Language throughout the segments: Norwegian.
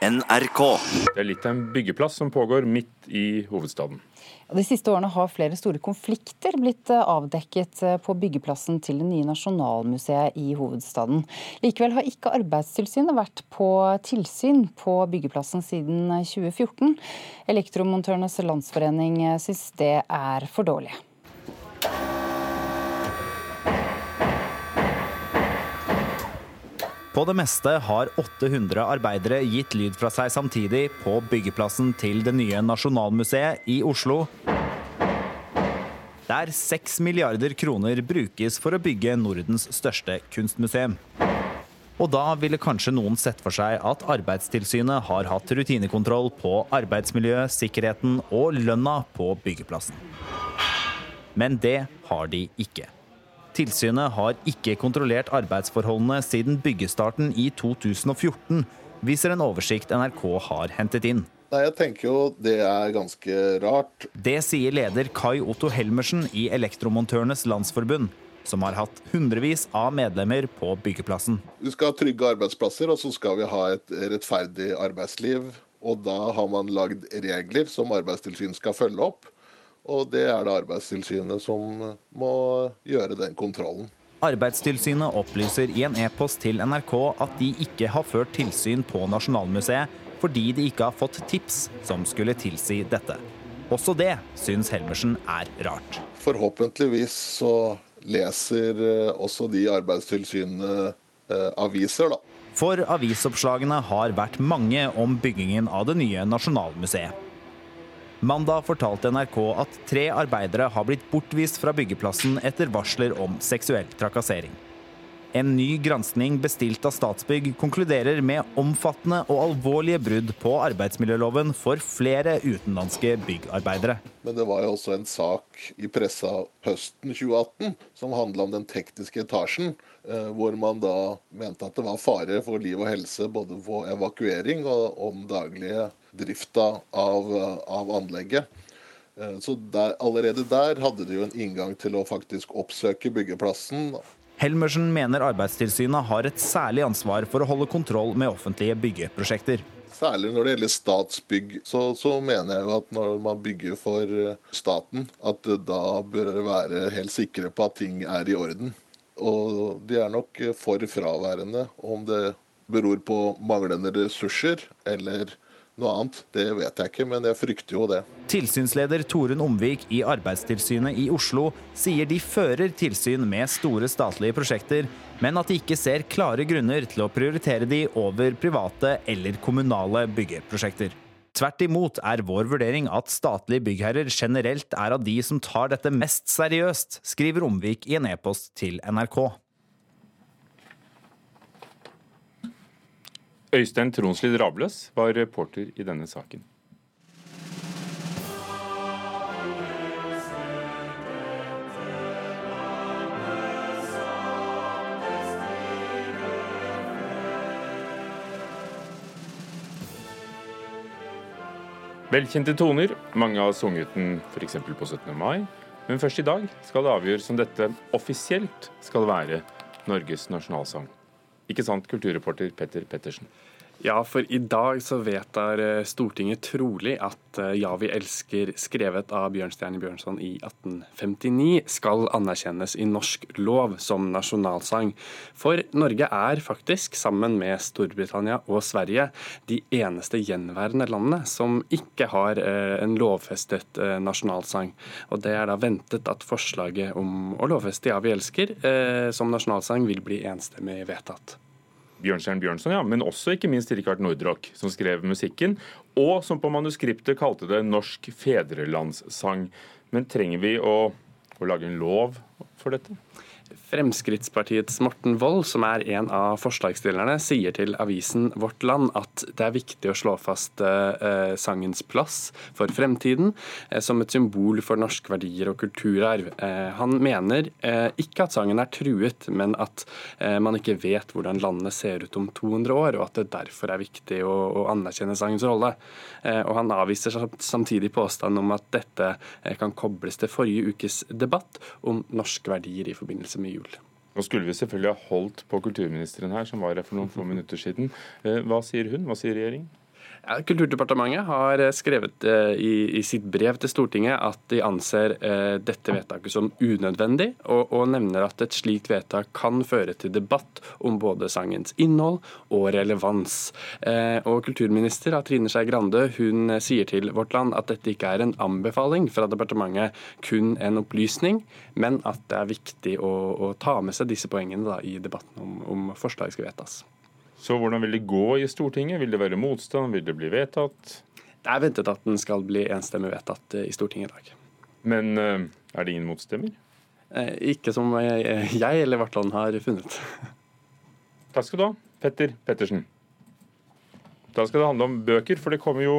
NRK. Det er litt av en byggeplass som pågår midt i hovedstaden. De siste årene har flere store konflikter blitt eh, avdekket eh, på byggeplassen til det nye Nasjonalmuseet i hovedstaden. Likevel har ikke Arbeidstilsynet vært på tilsyn på byggeplassen siden 2014. Elektromontørenes landsforening eh, syns det er for dårlig. På det meste har 800 arbeidere gitt lyd fra seg samtidig på byggeplassen til det nye Nasjonalmuseet i Oslo. Der 6 milliarder kroner brukes for å bygge Nordens største kunstmuseum. Og da ville kanskje noen sett for seg at Arbeidstilsynet har hatt rutinekontroll på arbeidsmiljøet, sikkerheten og lønna på byggeplassen. Men det har de ikke. Tilsynet har ikke kontrollert arbeidsforholdene siden byggestarten i 2014, viser en oversikt NRK har hentet inn. Nei, Jeg tenker jo det er ganske rart. Det sier leder Kai Otto Helmersen i Elektromontørenes Landsforbund, som har hatt hundrevis av medlemmer på byggeplassen. Vi skal ha trygge arbeidsplasser, og så skal vi ha et rettferdig arbeidsliv. Og da har man lagd regler som Arbeidstilsynet skal følge opp. Og det er det Arbeidstilsynet som må gjøre den kontrollen. Arbeidstilsynet opplyser i en e-post til NRK at de ikke har ført tilsyn på Nasjonalmuseet fordi de ikke har fått tips som skulle tilsi dette. Også det syns Helmersen er rart. Forhåpentligvis så leser eh, også de Arbeidstilsynet eh, aviser, da. For avisoppslagene har vært mange om byggingen av det nye Nasjonalmuseet. Mandag fortalte NRK at tre arbeidere har blitt bortvist fra byggeplassen etter varsler om seksuell trakassering. En ny granskning bestilt av Statsbygg konkluderer med omfattende og alvorlige brudd på arbeidsmiljøloven for flere utenlandske byggarbeidere. Men det var jo også en sak i pressa høsten 2018 som handla om den tekniske etasjen, eh, hvor man da mente at det var fare for liv og helse både for evakuering og om daglige drifta av, av anlegget. Eh, så der, allerede der hadde de jo en inngang til å faktisk oppsøke byggeplassen. Helmersen mener Arbeidstilsynet har et særlig ansvar for å holde kontroll med offentlige byggeprosjekter. Særlig når det gjelder Statsbygg, så, så, mener jeg at når man bygger for eh, staten, at da bør det være helt sikre på at ting er i orden. Og de er nok for fraværende. Om det beror på manglende ressurser eller noe annet, det vet jeg ikke, men jeg frykter jo det. Tilsynsleder Torunn Omvik i Arbeidstilsynet i Oslo sier de fører tilsyn med store statlige prosjekter, men at de ikke ser klare grunner til å prioritere de over private eller kommunale byggeprosjekter. Tvert imot er vår vurdering at statlige byggherrer generelt er av de som tar dette mest seriøst, skriver Omvik i en e-post til NRK. Øystein Tronslid Rabløs var reporter i denne saken. Velkjente toner. Mange har sunget den f.eks. på 17. mai. Men først i dag skal det avgjøres om dette offisielt skal være Norges nasjonalsang. Ikke sant, kulturreporter Petter Pettersen? Ja, for i dag så vedtar eh, Stortinget trolig at eh, Ja, vi elsker, skrevet av Bjørnstjerne Bjørnson i 1859, skal anerkjennes i norsk lov som nasjonalsang. For Norge er faktisk, sammen med Storbritannia og Sverige, de eneste gjenværende landene som ikke har eh, en lovfestet nasjonalsang. Og det er da ventet at forslaget om å lovfeste Ja, vi elsker som nasjonalsang vil bli enstemmig vedtatt. Bjørnstjerne Bjørnson, ja, men også ikke minst Rikard Nordrock, som skrev musikken, og som på manuskriptet kalte det norsk fedrelandssang. Men trenger vi å, å lage en lov for dette? Fremskrittspartiets Morten Wold, som er en av forslagsstillerne, sier til avisen Vårt Land at det er viktig å slå fast eh, sangens plass for fremtiden eh, som et symbol for norske verdier og kulturarv. Eh, han mener eh, ikke at sangen er truet, men at eh, man ikke vet hvordan landet ser ut om 200 år, og at det derfor er viktig å, å anerkjenne sangens rolle. Eh, og Han avviser samtidig påstanden om at dette kan kobles til forrige ukes debatt om norske verdier i forbindelse med jul. Nå skulle vi selvfølgelig ha holdt på kulturministeren her, som var her for noen få minutter siden. Eh, hva sier hun? Hva sier regjeringen? Ja, Kulturdepartementet har eh, skrevet eh, i, sitt brev til Stortinget at de anser eh, dette vedtaket som unødvendig, og, nevner at et slikt vedtak kan føre til debatt om både sangens innhold og relevans. Og Kulturminister Trine Skei Grande hun sier til Vårt Land at dette ikke er en anbefaling fra departementet, kun en opplysning, men at det er viktig å, ta med seg disse poengene i debatten om, om forslaget skal vedtas. Så hvordan vil det gå i Stortinget? Vil det være motstand? Vil det bli vedtatt? Det er ventet at den skal bli enstemmig vedtatt eh, i Stortinget i dag. Men uh, er det ingen motstemmer? Eh, ikke som jeg, jeg eller Vartland har funnet. Takk skal du ha, Petter Pettersen. Da skal det handle om bøker, for det kommer jo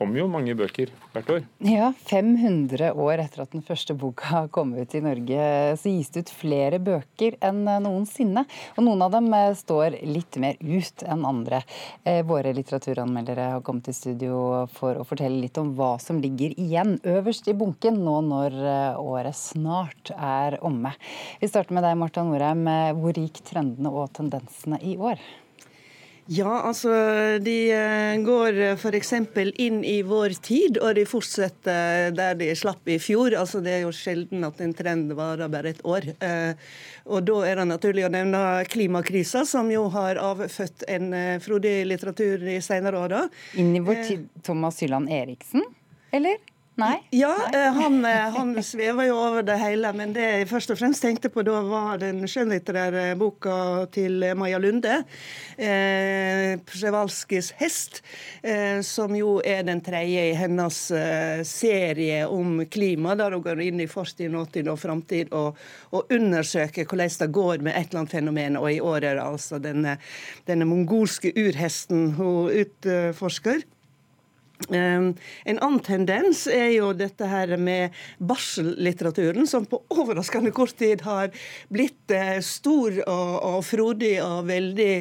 kommer jo mange bøker hvert år. Ja, 500 år etter at den første boka kom ut i Norge, så gis det ut flere bøker enn noensinne. Og noen av dem eh, står litt mer ut enn andre. Eh, våre litteraturanmeldere har kommet til studio for å fortelle litt om hva som ligger igjen øverst i bunken nå når eh, året snart er omme. Vi starter med deg, Marta Norheim. Hvor gikk trendene og tendensene i år? Ja, altså de eh, går eh, f.eks. inn i vår tid, og de fortsetter der de slapp i fjor. Altså Det er jo sjelden at en trend varer bare et år. Eh, og da er det naturlig å nevne klimakrisa, som jo har avfødt en frodig litteratur i senere år. Inn i vår tid Thomas Hylland Eriksen, eller? Nei? Ja, Nei. han, eh, han svever jo over det hele. Men det jeg først og fremst tenkte på da, var den skjønnlitterære boka til Maja Lunde. Eh, Przewalskis hest', eh, som jo er den tredje i hennes eh, serie om klima, der hun går inn i fortid, nåtid og framtid og, og, undersøker hvordan det går med et eller annet fenomen. Og i år er det altså denne, denne mongolske urhesten hun utforsker. Ehm, en annen tendens er jo dette her med barsellitteraturen, som på overraskende kort tid har blitt eh, stor og, og frodig og veldig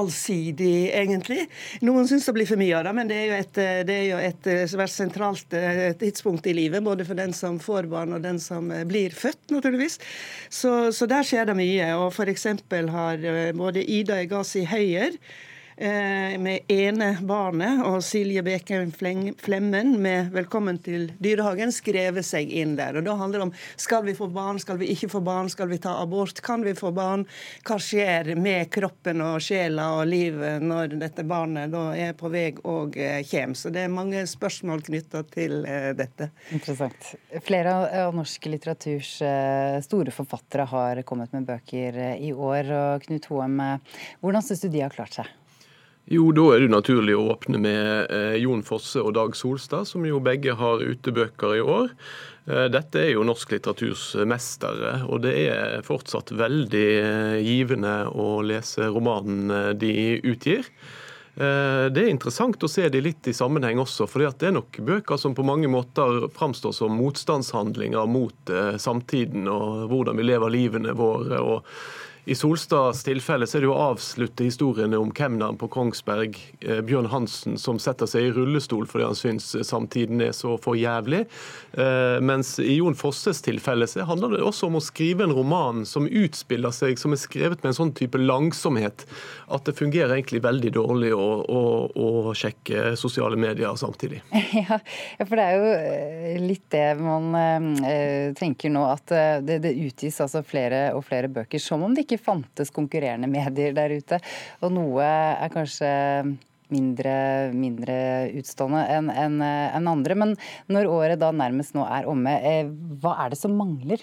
allsidig, egentlig. Noen syns det blir for mye av det, men det er jo et, eh, det er jo et eh, svært sentralt tidspunkt i livet, både for den som får barn og den som blir født, naturligvis. Så, så der skjer det mye. Og f.eks. har både Ida Egasi Høyer med ene barnet og Silje Bekheim Flemmen med 'Velkommen til dyrehagen' skrevet seg inn der. Og Da handler det om skal vi få barn, skal vi ikke få barn, skal vi ta abort, kan vi få barn? Hva skjer med kroppen og sjela og livet når dette barnet da er på vei og eh, kommer? Så det er mange spørsmål knytta til eh, dette. Interessant. Flere av norsk litteraturs store forfattere har kommet med bøker i år. og Knut Hoem, hvordan syns du de har klart seg? Jo, da er det naturlig å åpne med eh, Jon Fosse og Dag Solstad, som jo begge har utebøker i år. Eh, dette er jo norsk litteraturs mestere, og det er fortsatt veldig eh, givende å lese romanen de utgir. Det er interessant å se de litt i sammenheng også, for det er nok bøker som på mange måter framstår som motstandshandlinger mot samtiden og hvordan vi lever livene våre. og i Solstads tilfelle så er det jo å avslutte historiene om kemneren på Kongsberg, eh, Bjørn Hansen, som setter seg i rullestol fordi han syns samtiden er så for jævlig. Eh, mens i Jon Fosses tilfelle så handler det også om å skrive en roman som utspiller seg, som er skrevet med en sånn type langsomhet at det fungerer egentlig veldig dårlig å, å, å sjekke sosiale medier samtidig. Ja, for det er jo eh, litt det man tenker nå, at det, det utgis altså flere og flere bøker som om det ikke ikke fantes konkurrerende medier der ute. Og noe er kanskje mindre, mindre utstående enn en, en andre. Men når året da nærmest nå er omme, eh, hva er det som mangler?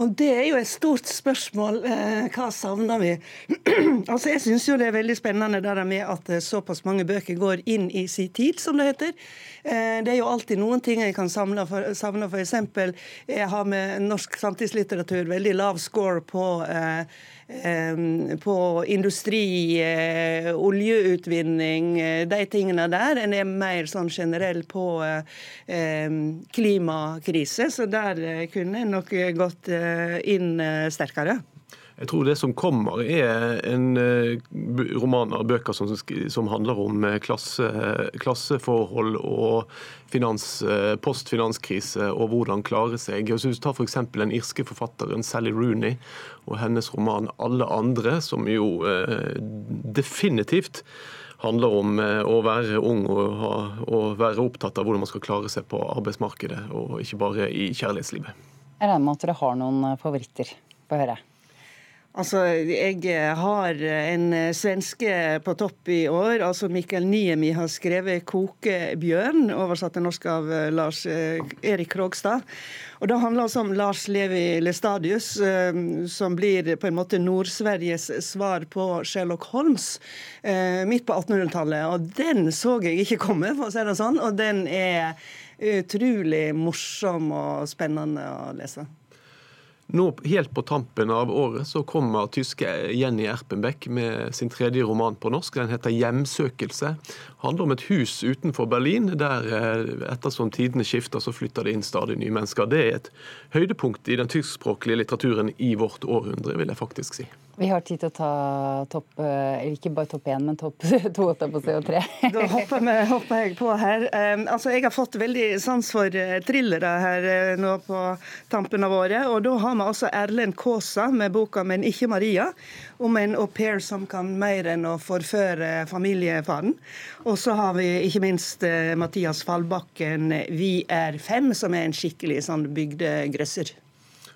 Og Det er jo et stort spørsmål. Eh, hva savner vi? altså Jeg syns det er veldig spennende det med at eh, såpass mange bøker går inn i sin tid, som det heter. Eh, det er jo alltid noen ting jeg kan savne. for eksempel, jeg har med norsk samtidslitteratur veldig lav score på eh, på industri, eh, oljeutvinning, eh, de tingene der. En er mer sånn generell på klimakrise, så der kunne en nok gått inn sterkere. Jeg tror det som kommer, er en roman av bøker som, som handler om klasse, klasseforhold og finans, eh, postfinanskrise og hvordan klare seg. Hvis du tar f.eks. den irske forfatteren Sally Rooney og hennes roman 'Alle andre', som jo eh, definitivt handler om å være ung og, ha, og være opptatt av hvordan man skal klare seg på arbeidsmarkedet, og ikke bare i kjærlighetslivet. Jeg regner med at dere har noen favoritter. på høre. Altså, Jeg har en svenske på topp i år. altså Mikael Niemi har skrevet 'Kokebjørn', oversatt til norsk av Lars Erik Krogstad. Og Det handler altså om Lars Levi Lestadius, som blir på en måte Nord-Sveriges svar på Sherlock Holmes midt på 1800-tallet. Og Den så jeg ikke komme, for å si det sånn. Og den er utrolig morsom og spennende å lese. Nå Helt på tampen av året så kommer tyske Jenny Erpenbeck med sin tredje roman på norsk. Den heter 'Hjemsøkelse'. handler om et hus utenfor Berlin der ettersom tidene skifter, så flytter det inn stadig nye mennesker. Det er et høydepunkt i den tyskspråklige litteraturen i vårt århundre, vil jeg faktisk si. Vi har tid til å ta topp ikke bare topp én, men topp to på CO3. da hopper, med, hopper, jeg på her. Altså, Jeg har fått veldig sans for thrillere her nå på tampen av året. og da har vi altså Erlend Kaasa med boka 'Men ikke Maria', om en au pair som kan mer enn å forføre familiefaren. Og så har vi ikke minst Mathias Fallbakken 'Vi er fem', som er en skikkelig sånn bygdegrøsser.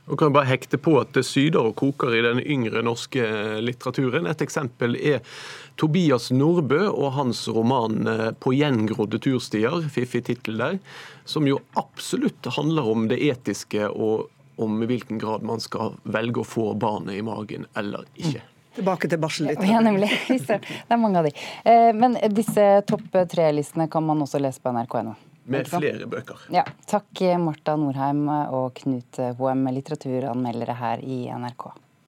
Og kan bare hekte på at det syder og koker i den yngre norske litteraturen. Et eksempel er Tobias Nordbø og hans roman 'På gjengrodde turstier', fiffig tittel der, som jo absolutt handler om det etiske og om i hvilken grad man skal velge å få barnet i magen eller ikke. Tilbake til barsel litt. Ja, nemlig. Det er mange av de. Men disse topp tre-listene kan man også lese på nrk.no. Med flere bøker. Ja. Takk Marta Norheim og Knut Hoem, litteraturanmeldere her i NRK.